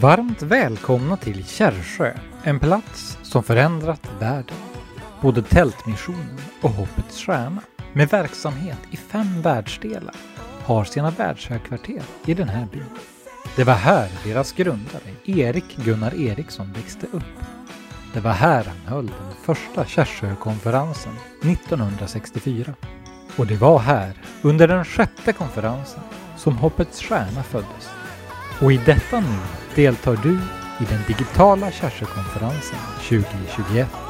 Varmt välkomna till Kärrsjö, en plats som förändrat världen. Både Tältmissionen och Hoppets Stjärna, med verksamhet i fem världsdelar, har sina världshögkvarter i den här byn. Det var här deras grundare, Erik Gunnar Eriksson, växte upp. Det var här han höll den första Kärrsjökonferensen 1964. Och det var här, under den sjätte konferensen, som Hoppets Stjärna föddes. Och i detta nu deltar du i den digitala Kärrsjökonferensen 2021.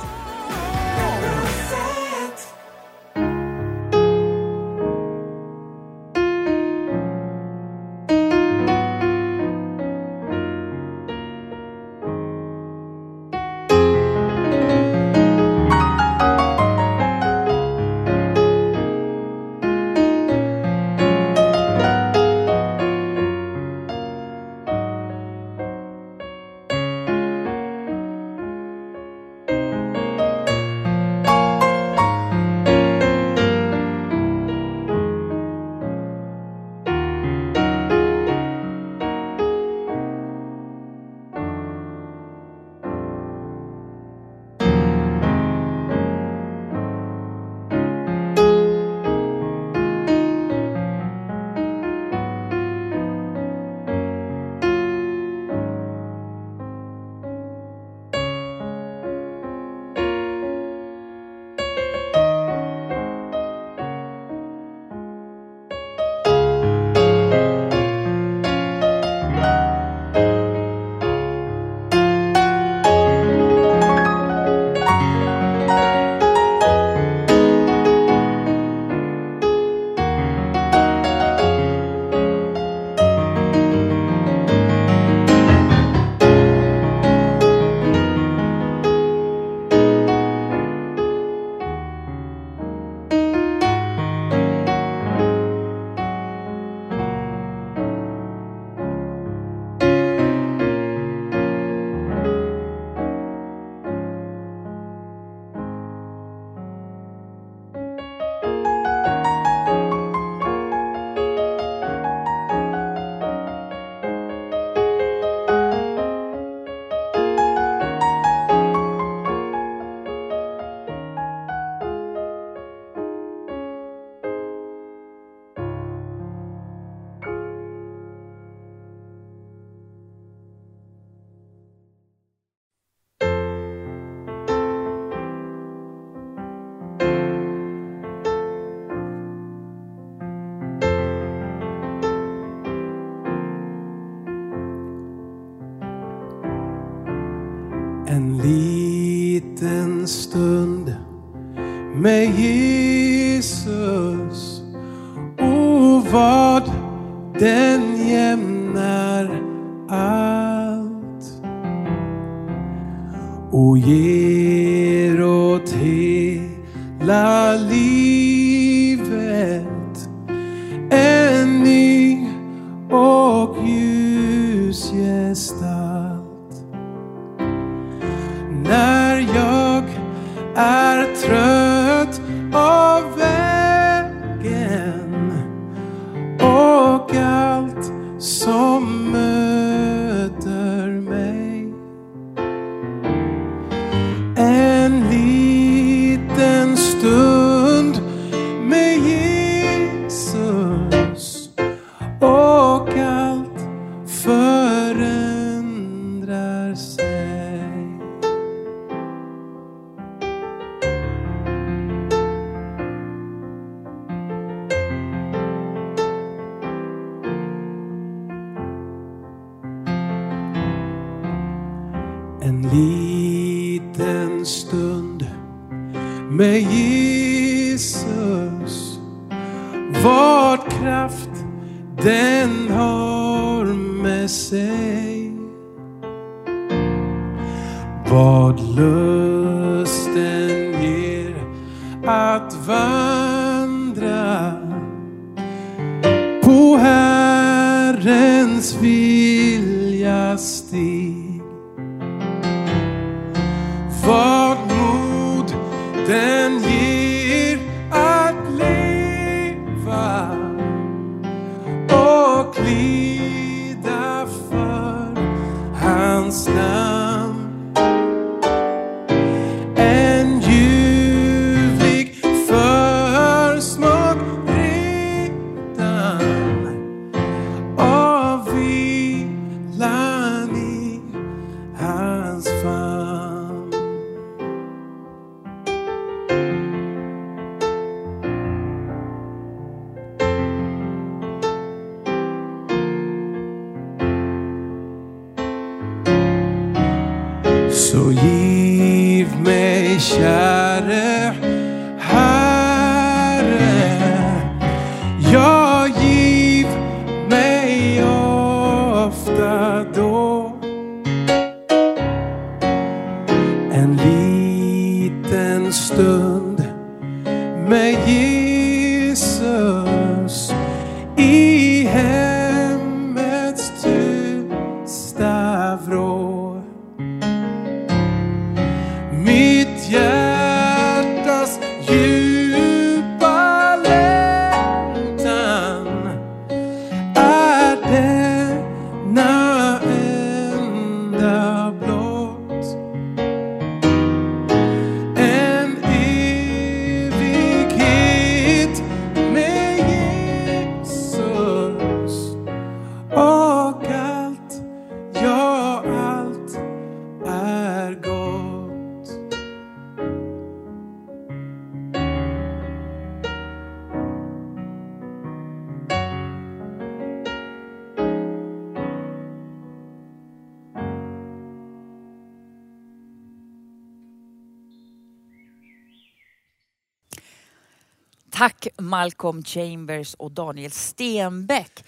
Tack Malcolm Chambers och Daniel Stenbeck.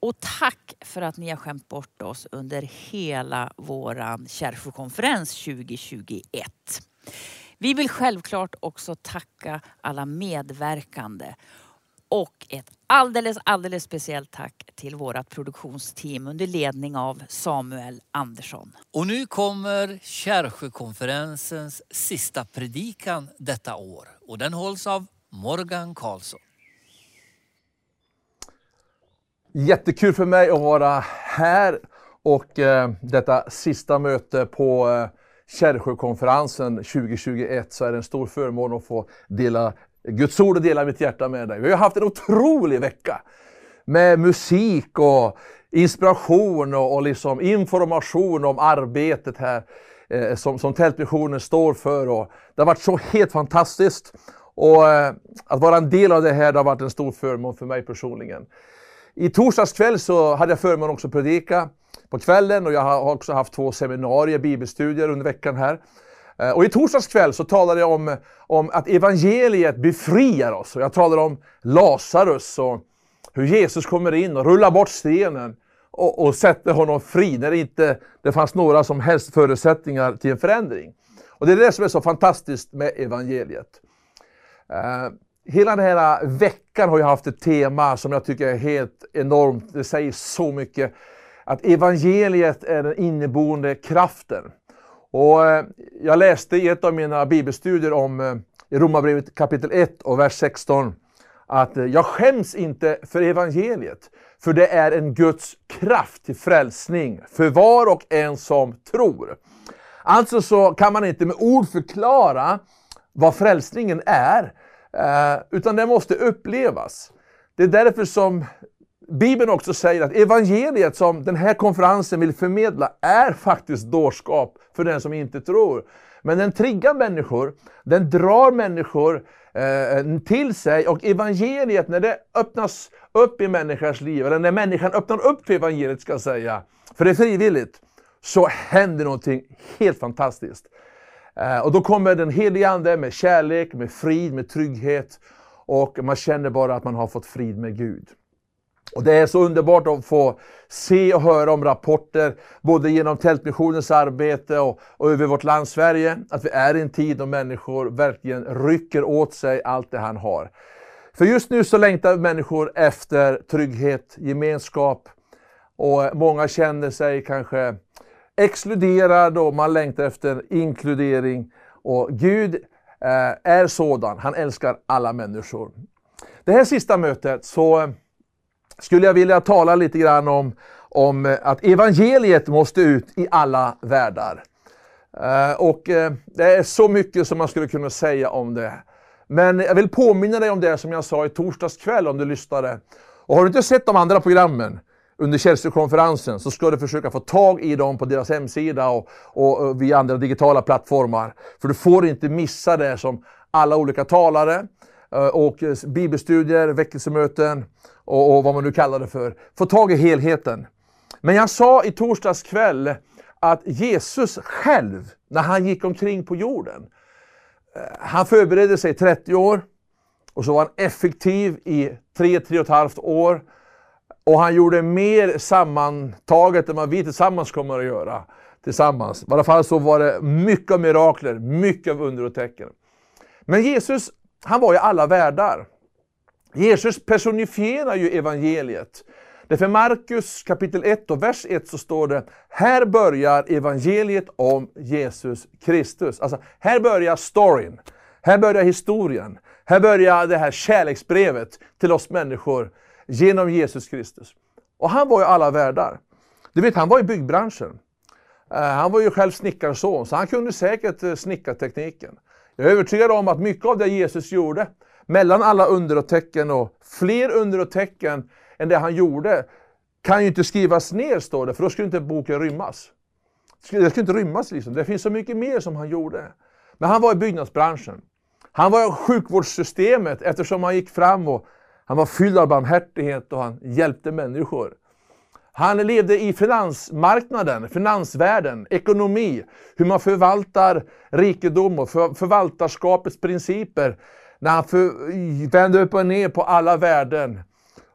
Och tack för att ni har skämt bort oss under hela våran Kärrsjökonferens 2021. Vi vill självklart också tacka alla medverkande och ett alldeles, alldeles speciellt tack till vårt produktionsteam under ledning av Samuel Andersson. Och nu kommer Kärrsjökonferensens sista predikan detta år och den hålls av Morgan Karlsson. Jättekul för mig att vara här och eh, detta sista möte på eh, Kärrsjökonferensen 2021 så är det en stor förmån att få dela Guds ord och dela mitt hjärta med dig. Vi har haft en otrolig vecka med musik och inspiration och, och liksom information om arbetet här eh, som, som Tältmissionen står för. Och det har varit så helt fantastiskt. Och eh, att vara en del av det här det har varit en stor förmån för mig personligen. I torsdags kväll så hade jag förmånen också att predika på kvällen och jag har också haft två seminarier, bibelstudier under veckan här. Eh, och i torsdags kväll så talade jag om, om att evangeliet befriar oss. Och jag talade om Lazarus och hur Jesus kommer in och rullar bort stenen och, och sätter honom fri när det inte det fanns några som helst förutsättningar till en förändring. Och det är det som är så fantastiskt med evangeliet. Eh, hela den här veckan har jag haft ett tema som jag tycker är helt enormt. Det säger så mycket. Att evangeliet är den inneboende kraften. Och eh, jag läste i ett av mina bibelstudier om eh, i Romarbrevet kapitel 1 och vers 16 att jag skäms inte för evangeliet, för det är en Guds kraft till frälsning för var och en som tror. Alltså så kan man inte med ord förklara vad frälsningen är, Eh, utan det måste upplevas. Det är därför som Bibeln också säger att evangeliet som den här konferensen vill förmedla är faktiskt dårskap för den som inte tror. Men den triggar människor, den drar människor eh, till sig och evangeliet när det öppnas upp i människans liv, eller när människan öppnar upp för evangeliet ska jag säga, för det är frivilligt, så händer någonting helt fantastiskt. Eh, och då kommer den helige Ande med kärlek, med frid, med trygghet och man känner bara att man har fått frid med Gud. Och Det är så underbart att få se och höra om rapporter, både genom Tältmissionens arbete och, och över vårt land Sverige, att vi är i en tid då människor verkligen rycker åt sig allt det han har. För just nu så längtar människor efter trygghet, gemenskap och många känner sig kanske exkluderad och man längtar efter inkludering. Och Gud eh, är sådan, han älskar alla människor. Det här sista mötet så eh, skulle jag vilja tala lite grann om, om eh, att evangeliet måste ut i alla världar. Eh, Och eh, det är så mycket som man skulle kunna säga om det. Men jag vill påminna dig om det som jag sa i torsdags kväll om du lyssnade. Och har du inte sett de andra programmen under Källströmkonferensen så ska du försöka få tag i dem på deras hemsida och, och, och via andra digitala plattformar. För du får inte missa det som alla olika talare eh, och bibelstudier, väckelsemöten och, och vad man nu kallar det för. Få tag i helheten. Men jag sa i torsdags kväll att Jesus själv, när han gick omkring på jorden, eh, han förberedde sig 30 år och så var han effektiv i 3-3 och ett halvt år. Och han gjorde mer sammantaget än vad vi tillsammans kommer att göra. Tillsammans. I alla fall så var det mycket av mirakler, mycket av under och tecken. Men Jesus, han var ju alla världar. Jesus personifierar ju evangeliet. Därför Markus kapitel 1 och vers 1 så står det, här börjar evangeliet om Jesus Kristus. Alltså, här börjar storyn. Här börjar historien. Här börjar det här kärleksbrevet till oss människor genom Jesus Kristus. Och han var ju alla världar. Du vet, han var i byggbranschen. Eh, han var ju själv snickarson, så han kunde säkert eh, snickartekniken. Jag är övertygad om att mycket av det Jesus gjorde, mellan alla under och tecken och fler under och tecken än det han gjorde, kan ju inte skrivas ner, står det, för då skulle inte boken rymmas. Det skulle inte rymmas liksom. Det finns så mycket mer som han gjorde. Men han var i byggnadsbranschen. Han var i sjukvårdssystemet eftersom han gick fram och han var fylld av barmhärtighet och han hjälpte människor. Han levde i finansmarknaden, finansvärlden, ekonomi, hur man förvaltar rikedom och för, förvaltarskapets principer. När han för, vände upp och ner på alla värden.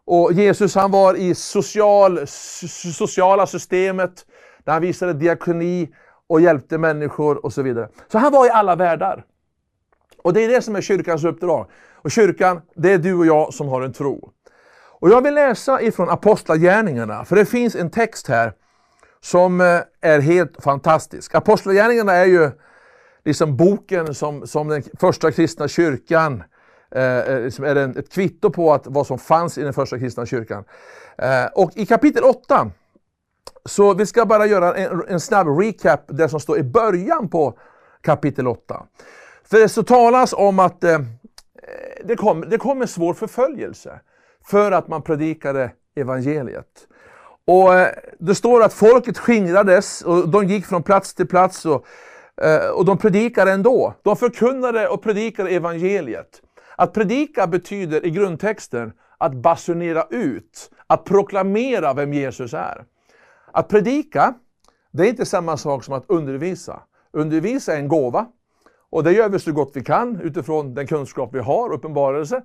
Och Jesus han var i social, sociala systemet, där han visade diakoni och hjälpte människor och så vidare. Så han var i alla världar. Och det är det som är kyrkans uppdrag. Och kyrkan, det är du och jag som har en tro. Och jag vill läsa ifrån Apostlagärningarna, för det finns en text här som eh, är helt fantastisk. Apostlagärningarna är ju liksom boken som, som den första kristna kyrkan eh, eh, liksom är en, ett kvitto på att vad som fanns i den första kristna kyrkan. Eh, och i kapitel 8, så vi ska bara göra en, en snabb recap, det som står i början på kapitel 8. För det så talas om att eh, det, kom, det kom en svår förföljelse för att man predikade evangeliet. Och eh, Det står att folket skingrades och de gick från plats till plats och, eh, och de predikade ändå. De förkunnade och predikade evangeliet. Att predika betyder i grundtexten att basunera ut, att proklamera vem Jesus är. Att predika, det är inte samma sak som att undervisa. Undervisa är en gåva och det gör vi så gott vi kan utifrån den kunskap vi har, uppenbarelse.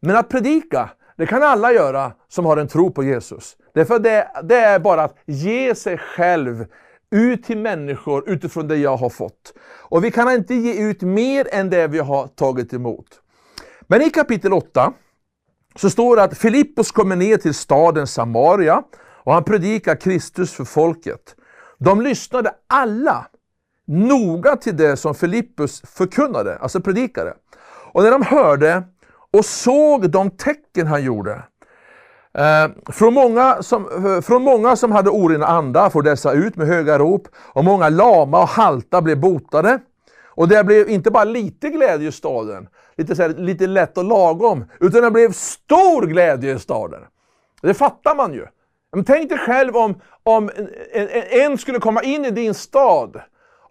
Men att predika, det kan alla göra som har en tro på Jesus. Därför det, det är bara att ge sig själv ut till människor utifrån det jag har fått. Och vi kan inte ge ut mer än det vi har tagit emot. Men i kapitel 8 så står det att Filippos kommer ner till staden Samaria och han predikar Kristus för folket. De lyssnade alla noga till det som Filippus förkunnade, alltså predikade. Och när de hörde och såg de tecken han gjorde, eh, från, många som, eh, från många som hade orena andar får dessa ut med höga rop, och många lama och halta blev botade. Och det blev inte bara lite glädje i staden, lite, så här, lite lätt och lagom, utan det blev stor glädje i staden. Det fattar man ju. Men tänk dig själv om, om en, en, en skulle komma in i din stad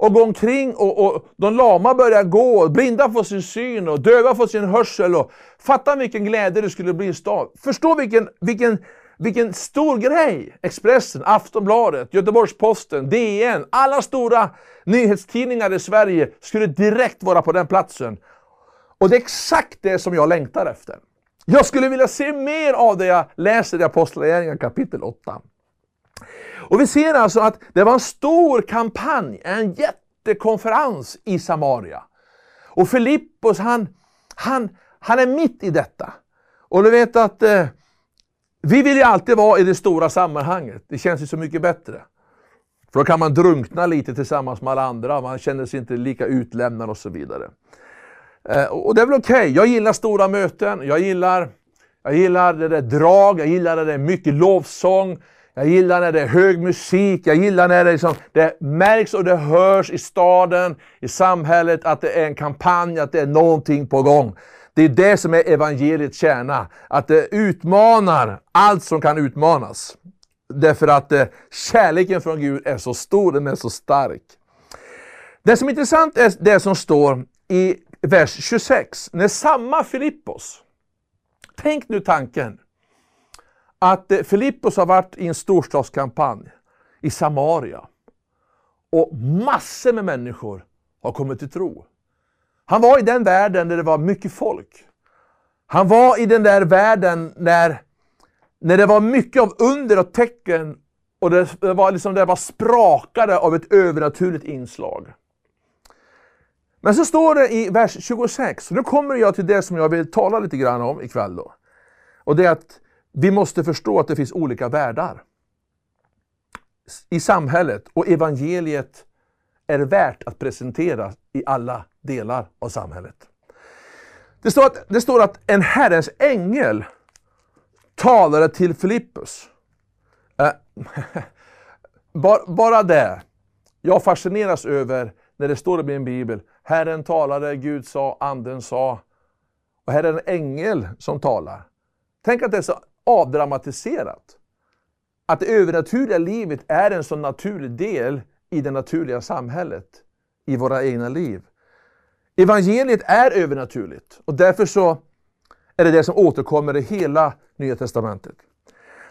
och gå omkring och, och de lama börjar gå, blinda får sin syn och döva får sin hörsel. Och, fatta vilken glädje det skulle bli i stan. Förstå vilken, vilken, vilken stor grej Expressen, Aftonbladet, Göteborgs-Posten, DN, alla stora nyhetstidningar i Sverige skulle direkt vara på den platsen. Och det är exakt det som jag längtar efter. Jag skulle vilja se mer av det jag läser i Apostlagärningarna kapitel 8. Och vi ser alltså att det var en stor kampanj, en jättekonferens i Samaria. Och Filippos han, han, han är mitt i detta. Och du vet att eh, vi vill ju alltid vara i det stora sammanhanget. Det känns ju så mycket bättre. För då kan man drunkna lite tillsammans med alla andra, man känner sig inte lika utlämnad och så vidare. Eh, och det är väl okej, okay. jag gillar stora möten, jag gillar, jag gillar det där drag, jag gillar det där mycket lovsång, jag gillar när det är hög musik, jag gillar när det, liksom, det märks och det hörs i staden, i samhället att det är en kampanj, att det är någonting på gång. Det är det som är evangeliets kärna, att det utmanar allt som kan utmanas. Därför att eh, kärleken från Gud är så stor, den är så stark. Det som är intressant är det som står i vers 26, när samma Filippos, tänk nu tanken, att eh, Filippos har varit i en storstadskampanj i Samaria och massor med människor har kommit till tro. Han var i den världen där det var mycket folk. Han var i den där världen när, när det var mycket av under och tecken och det, det var liksom det var sprakade av ett övernaturligt inslag. Men så står det i vers 26, nu kommer jag till det som jag vill tala lite grann om ikväll då. Och det är att vi måste förstå att det finns olika världar i samhället och evangeliet är värt att presentera i alla delar av samhället. Det står att, det står att en Herrens ängel talade till Filippus. Eh, bara, bara det. Jag fascineras över när det står i min bibel, Herren talade, Gud sa, Anden sa. Och här är en ängel som talar. Tänk att det är så avdramatiserat. Att det övernaturliga livet är en så naturlig del i det naturliga samhället, i våra egna liv. Evangeliet är övernaturligt och därför så är det det som återkommer i hela Nya Testamentet.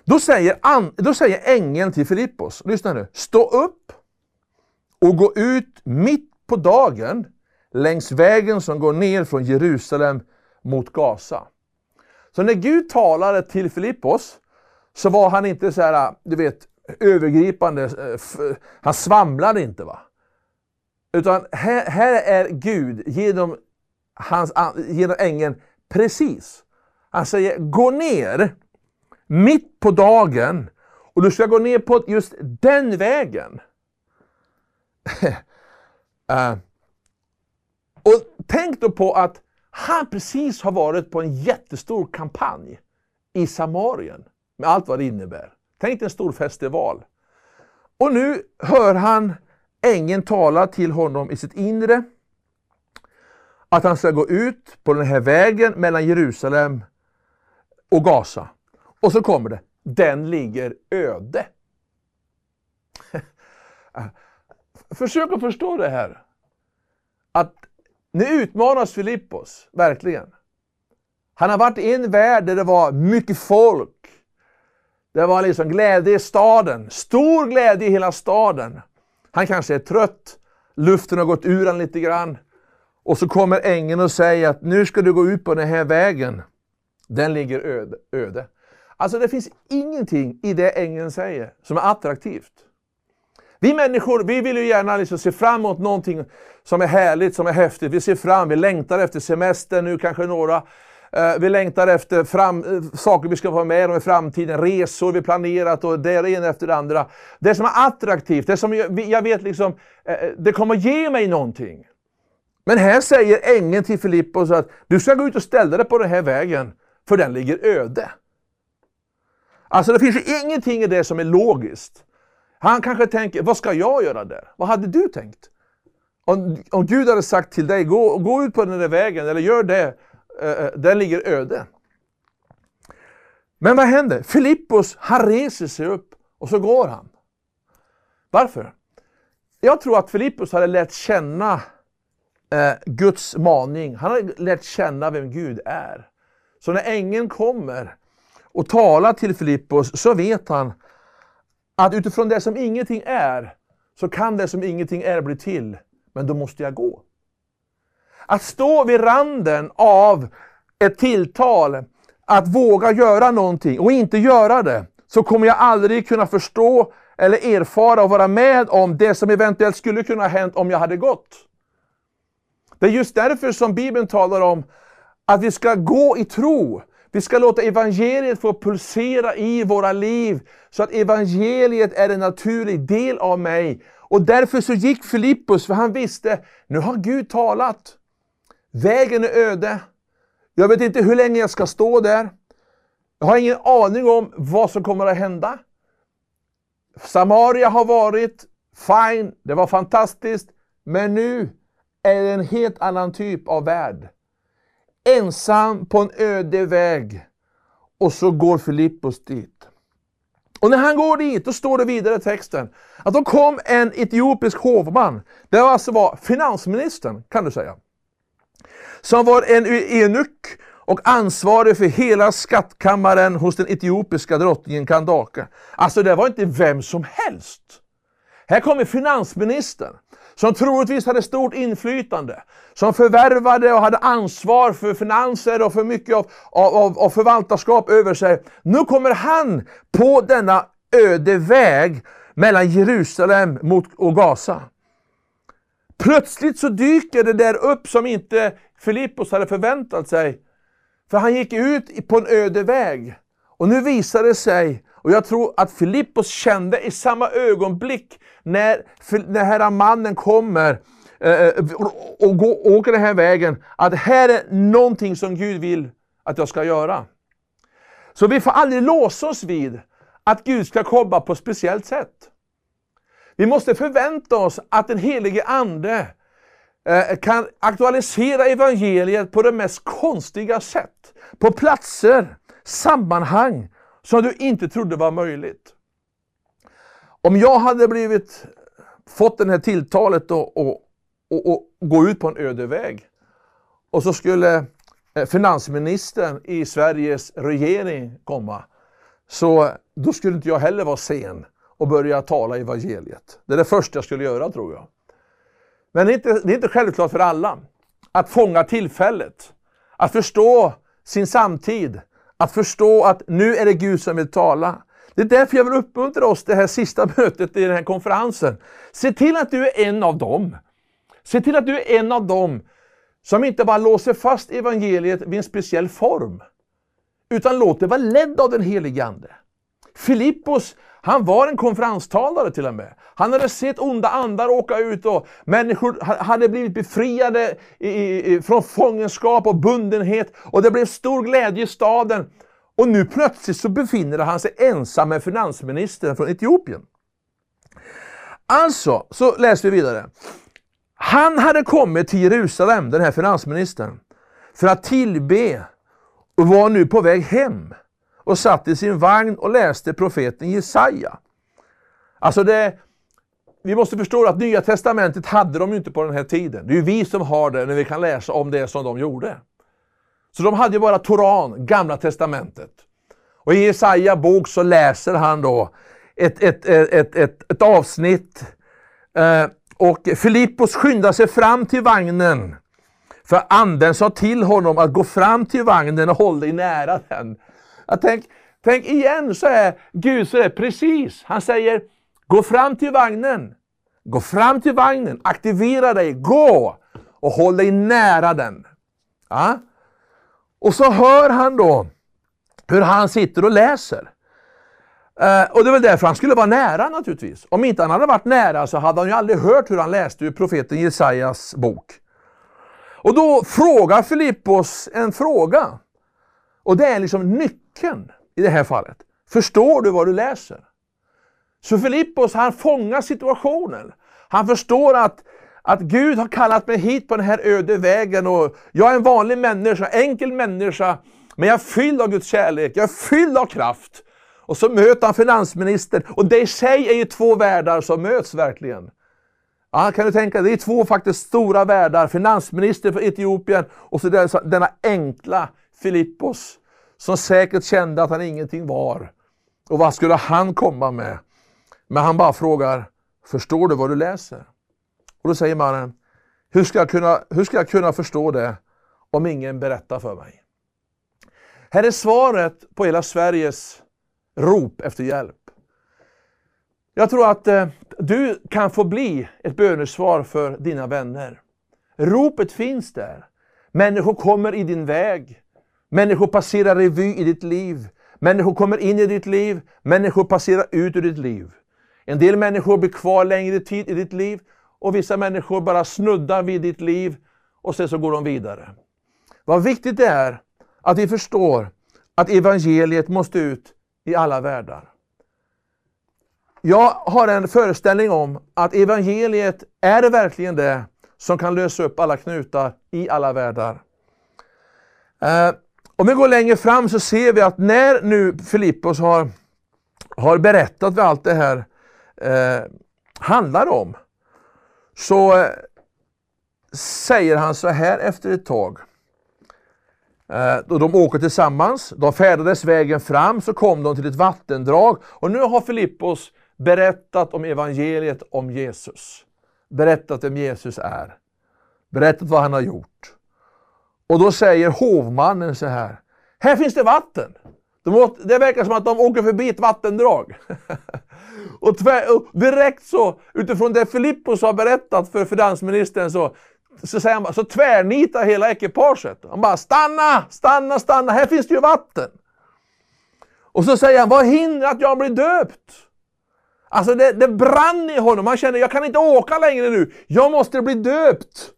Då säger, an, då säger ängeln till Filippos, lyssna nu, stå upp och gå ut mitt på dagen längs vägen som går ner från Jerusalem mot Gaza. Så när Gud talade till Filippos så var han inte så här, du vet, övergripande, eh, han svamlade inte. va. Utan här, här är Gud genom, hans, genom ängeln precis. Han säger, gå ner mitt på dagen och du ska gå ner på just den vägen. uh, och tänk då på att han precis har varit på en jättestor kampanj i Samarien med allt vad det innebär. Tänk dig en stor festival. Och nu hör han ängeln tala till honom i sitt inre att han ska gå ut på den här vägen mellan Jerusalem och Gaza. Och så kommer det, den ligger öde. Försök att förstå det här. Att nu utmanas Filippos, verkligen. Han har varit i en värld där det var mycket folk. Det var liksom glädje i staden, stor glädje i hela staden. Han kanske är trött, luften har gått ur honom lite grann. Och så kommer ängeln och säger att nu ska du gå ut på den här vägen. Den ligger öde. öde. Alltså det finns ingenting i det ängeln säger som är attraktivt. Vi människor, vi vill ju gärna liksom se fram emot någonting som är härligt, som är häftigt. Vi ser fram, vi längtar efter semester nu, kanske några. Eh, vi längtar efter fram, eh, saker vi ska vara med om i framtiden, resor vi planerat och det ena efter det andra. Det som är attraktivt, det som jag, jag vet liksom, eh, det kommer ge mig någonting. Men här säger ängeln till Filippos att du ska gå ut och ställa dig på den här vägen, för den ligger öde. Alltså det finns ju ingenting i det som är logiskt. Han kanske tänker, vad ska jag göra där? Vad hade du tänkt? Om, om Gud hade sagt till dig, gå, gå ut på den där vägen eller gör det, eh, eh den ligger öde. Men vad händer? Filippos, han reser sig upp och så går han. Varför? Jag tror att Filippos hade lärt känna eh, Guds maning. Han hade lärt känna vem Gud är. Så när ängeln kommer och talar till Filippos så vet han att utifrån det som ingenting är, så kan det som ingenting är bli till. Men då måste jag gå. Att stå vid randen av ett tilltal, att våga göra någonting och inte göra det, så kommer jag aldrig kunna förstå eller erfara och vara med om det som eventuellt skulle kunna ha hänt om jag hade gått. Det är just därför som Bibeln talar om att vi ska gå i tro. Vi ska låta evangeliet få pulsera i våra liv så att evangeliet är en naturlig del av mig. Och därför så gick Filippus, för han visste, nu har Gud talat. Vägen är öde. Jag vet inte hur länge jag ska stå där. Jag har ingen aning om vad som kommer att hända. Samaria har varit, fine, det var fantastiskt, men nu är det en helt annan typ av värld. Ensam på en öde väg. Och så går Filippos dit. Och när han går dit, då står det vidare i texten, att då kom en etiopisk hovman, det var alltså var finansministern, kan du säga, som var en eunuck och ansvarig för hela skattkammaren hos den etiopiska drottningen Kandake. Alltså det var inte vem som helst. Här kommer finansministern, som troligtvis hade stort inflytande, som förvärvade och hade ansvar för finanser och för mycket av, av, av förvaltarskap över sig. Nu kommer han på denna öde väg mellan Jerusalem mot och Gaza. Plötsligt så dyker det där upp som inte Filippos hade förväntat sig. För han gick ut på en öde väg. Och nu visar det sig, och jag tror att Filippos kände i samma ögonblick när den här mannen kommer eh, eh, och går, åker den här vägen, att här är någonting som Gud vill att jag ska göra. Så vi får aldrig låsa oss vid att Gud ska komma på ett speciellt sätt. Vi måste förvänta oss att den helige Ande eh, kan aktualisera evangeliet på det mest konstiga sätt. På platser, sammanhang som du inte trodde var möjligt. Om jag hade blivit, fått det här tilltalet och, och, och, och gå ut på en öde väg och så skulle eh, finansministern i Sveriges regering komma, så då skulle inte jag heller vara sen och börja tala evangeliet. Det är det första jag skulle göra tror jag. Men det är inte, det är inte självklart för alla att fånga tillfället, att förstå sin samtid, att förstå att nu är det Gud som vill tala. Det är därför jag vill uppmuntra oss det här sista mötet i den här konferensen. Se till att du är en av dem. Se till att du är en av dem som inte bara låser fast evangeliet vid en speciell form, utan låt det vara ledd av den helige Ande. Filippos, han var en konferenstalare till och med. Han hade sett onda andar åka ut och människor hade blivit befriade från fångenskap och bundenhet och det blev stor glädje i staden. Och nu plötsligt så befinner han sig ensam med finansministern från Etiopien. Alltså, så läser vi vidare. Han hade kommit till Jerusalem, den här finansministern, för att tillbe och var nu på väg hem och satt i sin vagn och läste profeten Jesaja. Alltså det, vi måste förstå att Nya Testamentet hade de ju inte på den här tiden. Det är ju vi som har det när vi kan läsa om det som de gjorde. Så de hade ju bara Toran, Gamla Testamentet. Och i Jesaja bok så läser han då ett, ett, ett, ett, ett avsnitt. Eh, och Filippos skyndar sig fram till vagnen. För anden sa till honom att gå fram till vagnen och håll dig nära den. Jag tänk, tänk igen så är Gud så är precis. Han säger gå fram till vagnen. Gå fram till vagnen, aktivera dig, gå och håll dig nära den. Ja? Och så hör han då hur han sitter och läser. Uh, och det är väl därför han skulle vara nära naturligtvis. Om inte han hade varit nära så hade han ju aldrig hört hur han läste ur profeten Jesajas bok. Och då frågar Filippos en fråga. Och det är liksom nyckeln i det här fallet. Förstår du vad du läser? Så Filippos han fångar situationen. Han förstår att, att Gud har kallat mig hit på den här öde vägen och jag är en vanlig människa, enkel människa, men jag är fylld av Guds kärlek, jag är fylld av kraft. Och så möter han finansministern och det i sig är ju två världar som möts verkligen. Ja, kan du tänka det är två faktiskt stora världar, finansminister för Etiopien och så denna enkla Filippos som säkert kände att han ingenting var. Och vad skulle han komma med? Men han bara frågar, förstår du vad du läser? Och då säger mannen, hur ska jag kunna, hur ska jag kunna förstå det om ingen berättar för mig? Här är svaret på hela Sveriges rop efter hjälp. Jag tror att eh, du kan få bli ett bönesvar för dina vänner. Ropet finns där. Människor kommer i din väg. Människor passerar revy i ditt liv. Människor kommer in i ditt liv. Människor passerar ut ur ditt liv. En del människor blir kvar längre tid i ditt liv och vissa människor bara snuddar vid ditt liv och sen så går de vidare. Vad viktigt det är att vi förstår att evangeliet måste ut i alla världar. jag har en föreställning om att evangeliet är det verkligen det som kan lösa upp alla knutar i alla världar. Eh, om vi går längre fram så ser vi att när nu Filippos har, har berättat vad allt det här eh, handlar om, så eh, säger han så här efter ett tag. Eh, då de åker tillsammans, de färdades vägen fram, så kom de till ett vattendrag. Och nu har Filippos berättat om evangeliet om Jesus. Berättat vem Jesus är. Berättat vad han har gjort. Och då säger hovmannen så här. Här finns det vatten. De, det verkar som att de åker förbi ett vattendrag. och, tvär, och, direkt så, utifrån det Filippos har berättat för finansministern så, så, säger han, så tvärnitar hela ekipaget. Han bara stanna, stanna, stanna, här finns det ju vatten. Och så säger han, vad hindrar att jag blir döpt? Alltså det, det brann i honom, han känner, jag kan inte åka längre nu, jag måste bli döpt.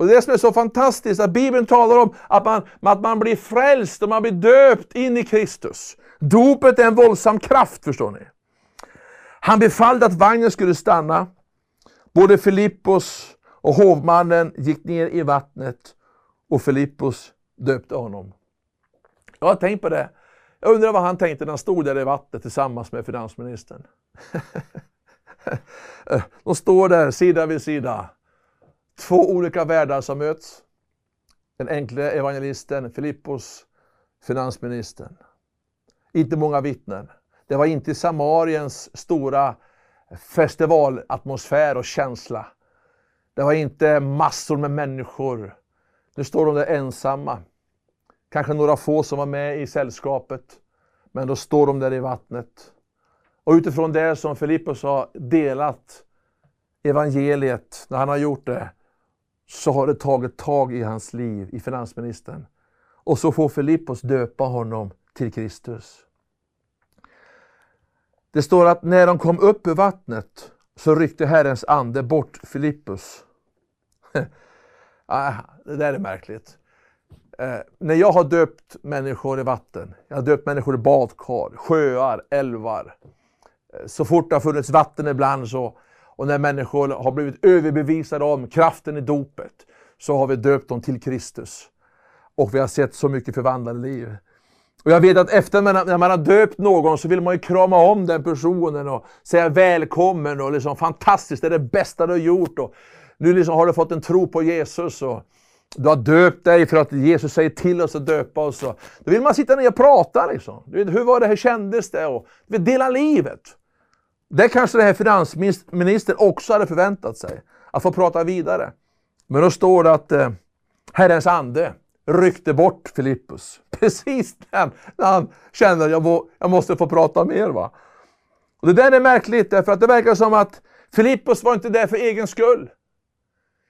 Och det är det som är så fantastiskt, att Bibeln talar om att man, att man blir frälst och man blir döpt in i Kristus. Dopet är en våldsam kraft, förstår ni. Han befallde att vagnen skulle stanna. Både Filippos och hovmannen gick ner i vattnet och Filippos döpte honom. Jag har tänkt på det. Jag undrar vad han tänkte när han stod där i vattnet tillsammans med finansministern. De står där sida vid sida. Två olika världar som möts. Den enkle evangelisten Filippos, finansministern. Inte många vittnen. Det var inte Samariens stora festivalatmosfär och känsla. Det var inte massor med människor. Nu står de där ensamma. Kanske några få som var med i sällskapet. Men då står de där i vattnet. Och utifrån det som Filippos har delat evangeliet, när han har gjort det, så har det tagit tag i hans liv, i finansministern. Och så får Filippos döpa honom till Kristus. Det står att när de kom upp ur vattnet så ryckte Herrens ande bort Filippus. ah, det där är märkligt. Eh, när jag har döpt människor i vatten, jag har döpt människor i badkar, sjöar, älvar. Eh, så fort det har funnits vatten ibland så, och när människor har blivit överbevisade om kraften i dopet, så har vi döpt dem till Kristus. Och vi har sett så mycket förvandlade liv. Och jag vet att efter när man har döpt någon så vill man ju krama om den personen och säga välkommen och liksom fantastiskt, det är det bästa du har gjort. Och nu liksom har du fått en tro på Jesus. Och du har döpt dig för att Jesus säger till oss att döpa oss. Då vill man sitta ner och prata. Liksom. Du vet, hur var det, hur kändes det? Och, du vet, dela livet. Det kanske den här finansministern också hade förväntat sig. Att få prata vidare. Men då står det att eh, Herrens ande ryckte bort Filippus. Precis när han, när han kände att jag, må, jag måste få prata mer. Va? Och det där är märkligt därför att det verkar som att Filippus var inte där för egen skull.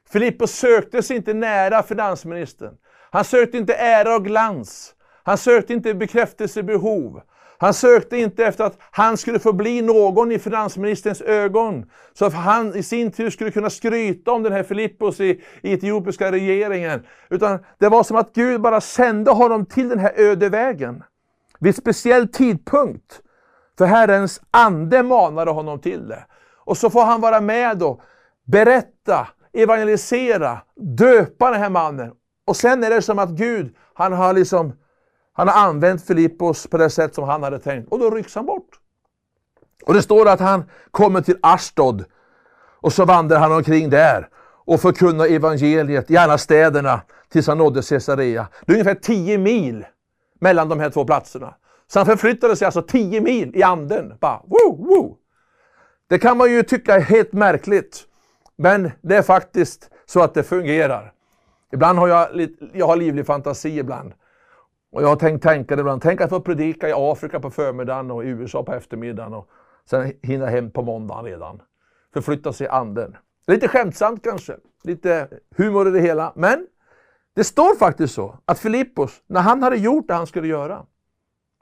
Filippus sökte sig inte nära finansministern. Han sökte inte ära och glans. Han sökte inte bekräftelsebehov. Han sökte inte efter att han skulle få bli någon i finansministerns ögon. Så att han i sin tur skulle kunna skryta om den här Filippos i, i etiopiska regeringen. Utan det var som att Gud bara sände honom till den här öde vägen. Vid speciell tidpunkt. För Herrens ande manade honom till det. Och så får han vara med och berätta, evangelisera, döpa den här mannen. Och sen är det som att Gud, han har liksom han har använt Filippos på det sätt som han hade tänkt och då rycks han bort. Och det står att han kommer till Ashdod och så vandrar han omkring där och förkunnar evangeliet i alla städerna tills han nådde Caesarea. Det är ungefär 10 mil mellan de här två platserna. Så han förflyttade sig alltså 10 mil i anden. Bara, woo, woo. Det kan man ju tycka är helt märkligt. Men det är faktiskt så att det fungerar. Ibland har jag, jag har livlig fantasi ibland. Och jag har tänkt tänka det ibland, tänk att få predika i Afrika på förmiddagen och i USA på eftermiddagen och sen hinna hem på måndagen redan. Förflytta sig i anden. Lite skämtsamt kanske, lite humor i det hela, men det står faktiskt så att Filippos, när han hade gjort det han skulle göra,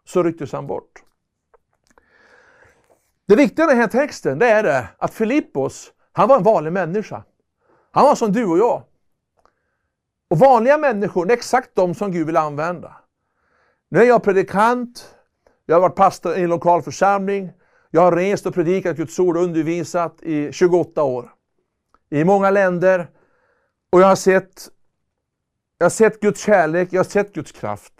så rycktes han bort. Det viktiga i den här texten, det är det att Filippos, han var en vanlig människa. Han var som du och jag. Och vanliga människor, det är exakt de som Gud vill använda. Nu är jag predikant, jag har varit pastor i en lokal församling Jag har rest och predikat Guds ord och undervisat i 28 år. I många länder. Och jag har sett, jag har sett Guds kärlek, jag har sett Guds kraft.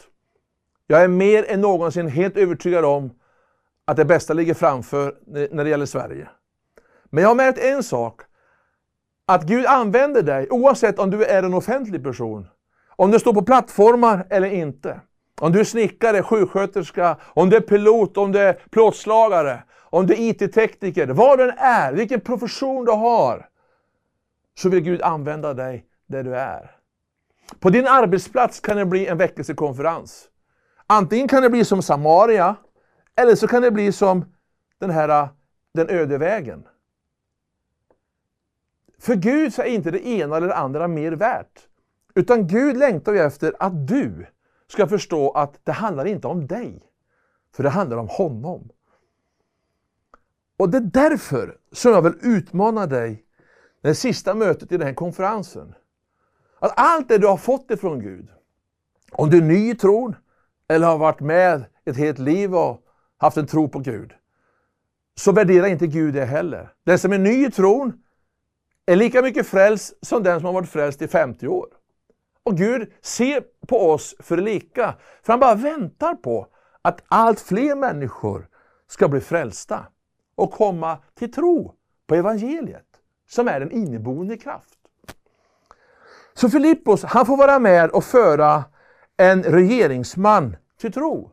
Jag är mer än någonsin helt övertygad om att det bästa ligger framför när det gäller Sverige. Men jag har märkt en sak. Att Gud använder dig oavsett om du är en offentlig person. Om du står på plattformar eller inte. Om du är snickare, sjuksköterska, om du är pilot, om du är plåtslagare, om du är IT-tekniker, vad du än är, vilken profession du har. Så vill Gud använda dig där du är. På din arbetsplats kan det bli en väckelsekonferens. Antingen kan det bli som Samaria, eller så kan det bli som den här den öde vägen. För Gud så är inte det ena eller det andra mer värt. Utan Gud längtar ju efter att du ska förstå att det handlar inte om dig. För det handlar om honom. Och det är därför som jag vill utmana dig det sista mötet i den här konferensen. Att allt det du har fått ifrån Gud, om du är ny i tron eller har varit med ett helt liv och haft en tro på Gud, så värderar inte Gud det heller. Den som är ny i tron är lika mycket frälst som den som har varit frälst i 50 år. Och Gud ser på oss för lika. För han bara väntar på att allt fler människor ska bli frälsta och komma till tro på evangeliet, som är en inneboende kraft. Så Filippos, han får vara med och föra en regeringsman till tro.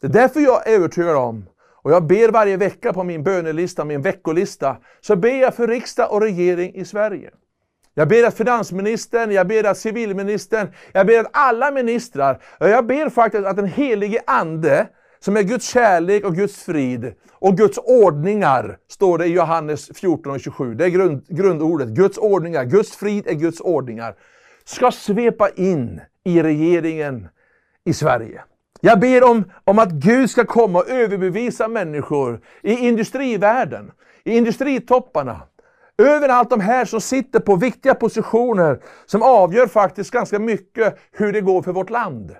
Det är därför jag är övertygad om, och jag ber varje vecka på min bönelista, min veckolista, så ber jag för riksdag och regering i Sverige. Jag ber att finansministern, jag ber att civilministern, jag ber att alla ministrar, jag ber faktiskt att den helige Ande, som är Guds kärlek och Guds frid och Guds ordningar, står det i Johannes 14 och 27. Det är grund, grundordet. Guds ordningar, Guds frid är Guds ordningar. Ska svepa in i regeringen i Sverige. Jag ber om, om att Gud ska komma och överbevisa människor i industrivärlden, i industritopparna, Överallt de här som sitter på viktiga positioner som avgör faktiskt ganska mycket hur det går för vårt land.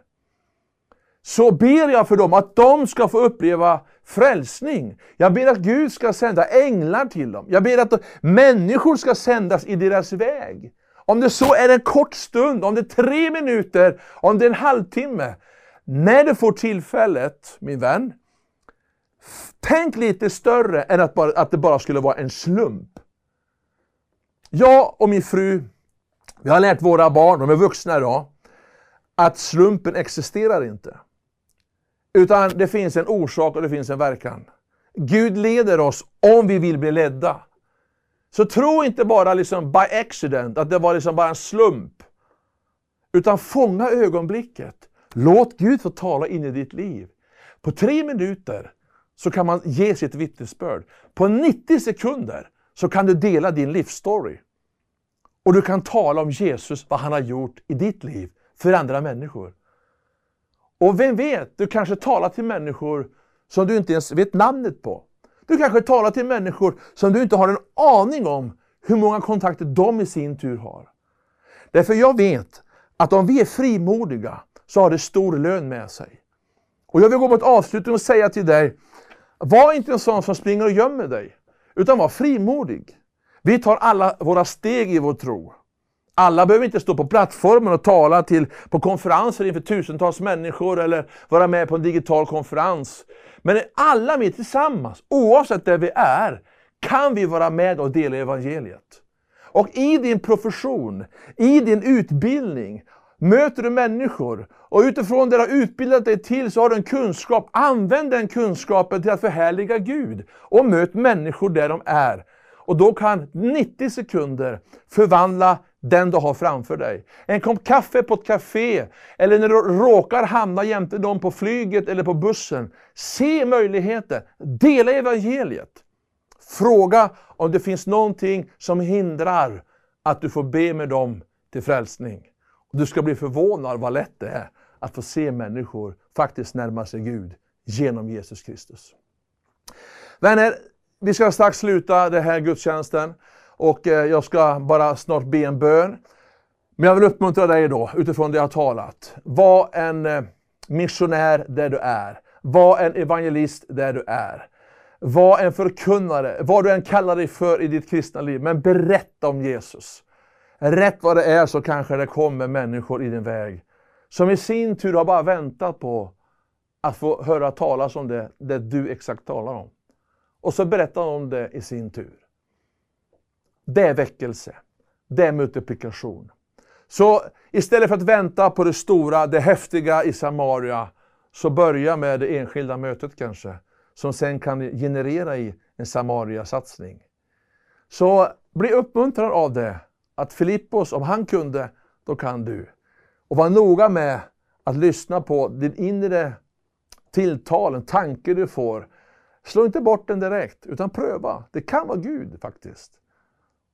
Så ber jag för dem att de ska få uppleva frälsning. Jag ber att Gud ska sända änglar till dem. Jag ber att människor ska sändas i deras väg. Om det så är en kort stund, om det är tre minuter, om det är en halvtimme. När du får tillfället, min vän, tänk lite större än att, bara, att det bara skulle vara en slump. Jag och min fru, vi har lärt våra barn, de är vuxna idag, att slumpen existerar inte. Utan det finns en orsak och det finns en verkan. Gud leder oss om vi vill bli ledda. Så tro inte bara liksom by accident, att det var liksom bara en slump. Utan fånga ögonblicket. Låt Gud få tala in i ditt liv. På tre minuter så kan man ge sitt vittnesbörd. På 90 sekunder så kan du dela din livsstory. Och du kan tala om Jesus, vad han har gjort i ditt liv, för andra människor. Och vem vet, du kanske talar till människor som du inte ens vet namnet på. Du kanske talar till människor som du inte har en aning om hur många kontakter de i sin tur har. Därför jag vet att om vi är frimodiga så har det stor lön med sig. Och jag vill gå mot avslutning och säga till dig, var inte en sån som springer och gömmer dig, utan var frimodig. Vi tar alla våra steg i vår tro. Alla behöver inte stå på plattformen och tala till, på konferenser inför tusentals människor eller vara med på en digital konferens. Men alla vi tillsammans, oavsett där vi är, kan vi vara med och dela evangeliet. Och i din profession, i din utbildning, möter du människor och utifrån det du har utbildat dig till så har du en kunskap. Använd den kunskapen till att förhärliga Gud och möt människor där de är. Och då kan 90 sekunder förvandla den du har framför dig. En kopp kaffe på ett café, eller när du råkar hamna jämte dem på flyget eller på bussen. Se möjligheter, dela evangeliet. Fråga om det finns någonting som hindrar att du får be med dem till frälsning. Du ska bli förvånad vad lätt det är att få se människor faktiskt närma sig Gud genom Jesus Kristus. Vänner, vi ska strax sluta den här gudstjänsten och eh, jag ska bara snart be en bön. Men jag vill uppmuntra dig då utifrån det jag har talat. Var en eh, missionär där du är. Var en evangelist där du är. Var en förkunnare, vad du än kallar dig för i ditt kristna liv. Men berätta om Jesus. Rätt vad det är så kanske det kommer människor i din väg. Som i sin tur har bara väntat på att få höra talas om det, det du exakt talar om. Och så berättar de om det i sin tur. Det är väckelse. Det är multiplikation. Så istället för att vänta på det stora, det häftiga i Samaria, så börja med det enskilda mötet kanske, som sen kan generera i en Samaria-satsning. Så bli uppmuntrad av det, att Filippos, om han kunde, då kan du. Och var noga med att lyssna på din inre tilltal, en tanke du får. Slå inte bort den direkt, utan pröva. Det kan vara Gud faktiskt.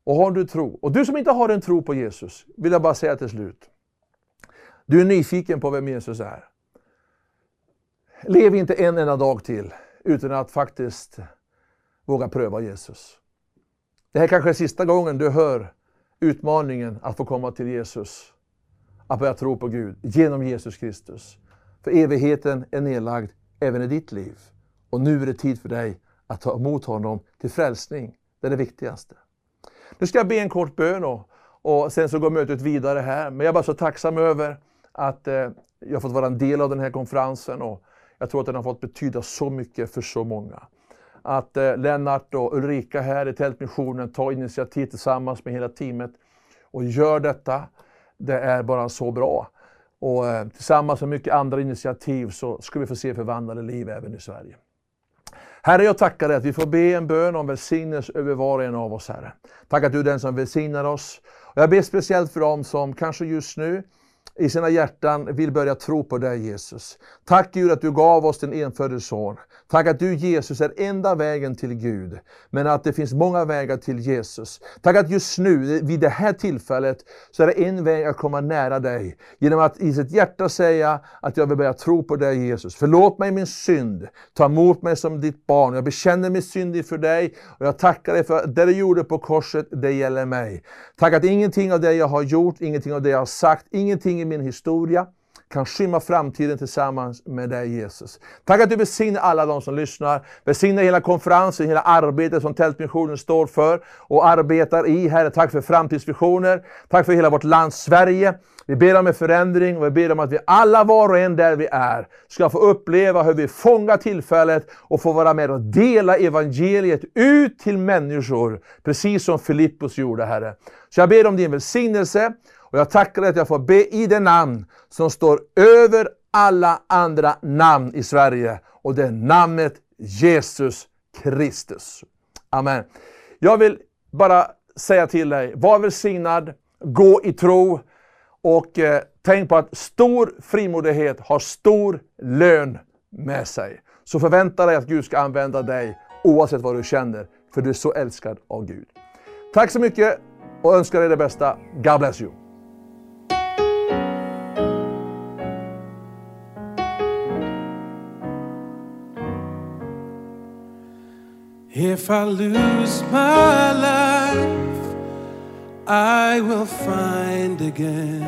Och har du tro, och du som inte har en tro på Jesus, vill jag bara säga till slut. Du är nyfiken på vem Jesus är. Lev inte en enda dag till utan att faktiskt våga pröva Jesus. Det här kanske är sista gången du hör utmaningen att få komma till Jesus. Att börja tro på Gud genom Jesus Kristus. För evigheten är nedlagd även i ditt liv. Och nu är det tid för dig att ta emot honom till frälsning. Det är det viktigaste. Nu ska jag be en kort bön och, och sen så går mötet vidare här. Men jag är bara så tacksam över att eh, jag har fått vara en del av den här konferensen och jag tror att den har fått betyda så mycket för så många. Att eh, Lennart och Ulrika här i Tältmissionen tar initiativ tillsammans med hela teamet och gör detta. Det är bara så bra. Och eh, tillsammans med mycket andra initiativ så ska vi få se förvandlade liv även i Sverige. Herre, jag tackar dig att vi får be en bön om välsignelse över var och en av oss, Herre. Tack att du är den som välsignar oss. Och jag ber speciellt för dem som kanske just nu i sina hjärtan vill börja tro på dig Jesus. Tack Gud att du gav oss din enfödde son. Tack att du Jesus är enda vägen till Gud, men att det finns många vägar till Jesus. Tack att just nu, vid det här tillfället, så är det en väg att komma nära dig. Genom att i sitt hjärta säga att jag vill börja tro på dig Jesus. Förlåt mig min synd, ta emot mig som ditt barn. Jag bekänner min synd inför dig och jag tackar dig för det du gjorde på korset, det gäller mig. Tack att ingenting av det jag har gjort, ingenting av det jag har sagt, ingenting i min historia kan skymma framtiden tillsammans med dig Jesus. Tack att du välsignar alla de som lyssnar. Välsigna hela konferensen, hela arbetet som Tältmissionen står för och arbetar i. Herre, tack för framtidsvisioner. Tack för hela vårt land Sverige. Vi ber om en förändring och vi ber om att vi alla var och en där vi är ska få uppleva hur vi fångar tillfället och få vara med och dela evangeliet ut till människor. Precis som Filippos gjorde Herre. Så jag ber om din välsignelse och jag tackar dig att jag får be i det namn som står över alla andra namn i Sverige. Och det är namnet Jesus Kristus. Amen. Jag vill bara säga till dig, var välsignad, gå i tro och eh, tänk på att stor frimodighet har stor lön med sig. Så förvänta dig att Gud ska använda dig oavsett vad du känner, för du är så älskad av Gud. Tack så mycket och önskar dig det bästa. God bless you. If I lose my life, I will find again.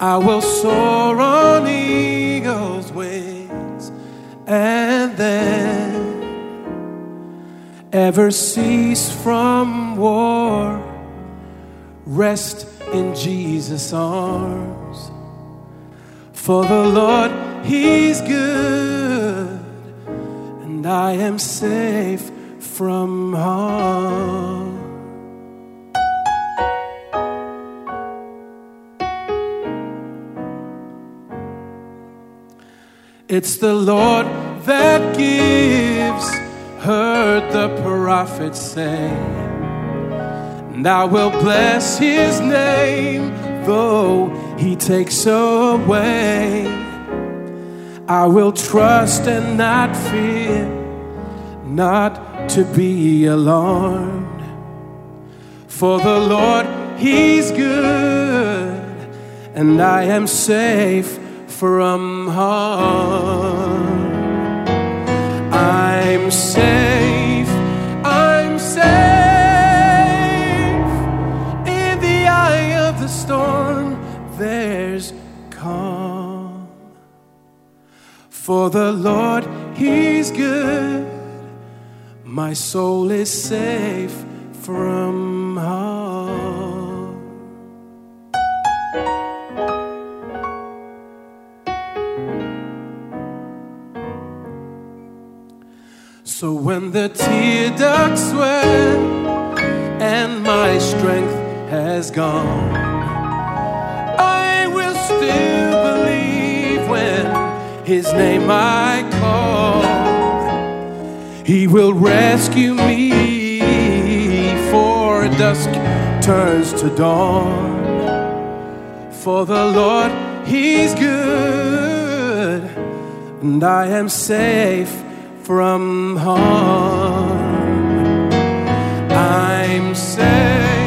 I will soar on eagle's wings and then ever cease from war. Rest in Jesus' arms. For the Lord, He's good and I am safe from harm. It's the Lord that gives, heard the prophet say, and I will bless his name, though he takes away. I will trust and not fear, not to be alarmed. For the Lord, He's good, and I am safe from harm. I'm safe, I'm safe For the Lord, He's good, My soul is safe from harm. So when the tear ducts wet and my strength has gone, I will still His name I call. He will rescue me, for dusk turns to dawn. For the Lord, He's good, and I am safe from harm. I'm safe,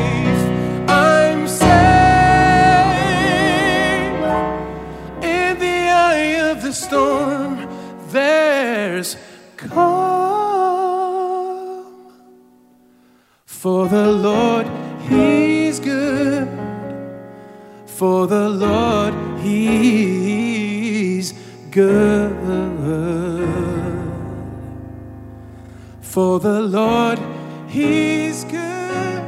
There's calm. For the Lord, He's good. For the Lord, He's good. For the Lord, He's good.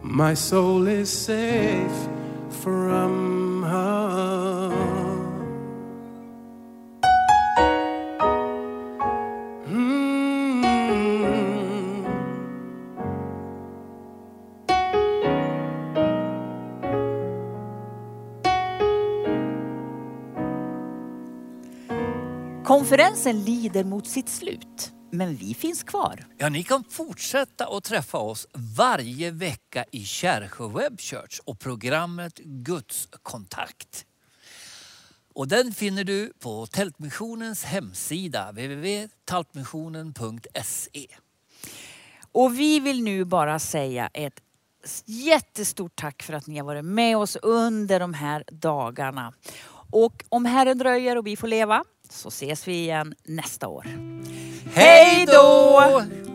My soul is safe from harm. Konferensen lider mot sitt slut, men vi finns kvar. Ja, ni kan fortsätta att träffa oss varje vecka i Kärrsjö Web Church och programmet Guds kontakt. Och den finner du på Tältmissionens hemsida www.taltmissionen.se. Och vi vill nu bara säga ett jättestort tack för att ni har varit med oss under de här dagarna. Och om Herren dröjer och vi får leva så ses vi igen nästa år. Hej då!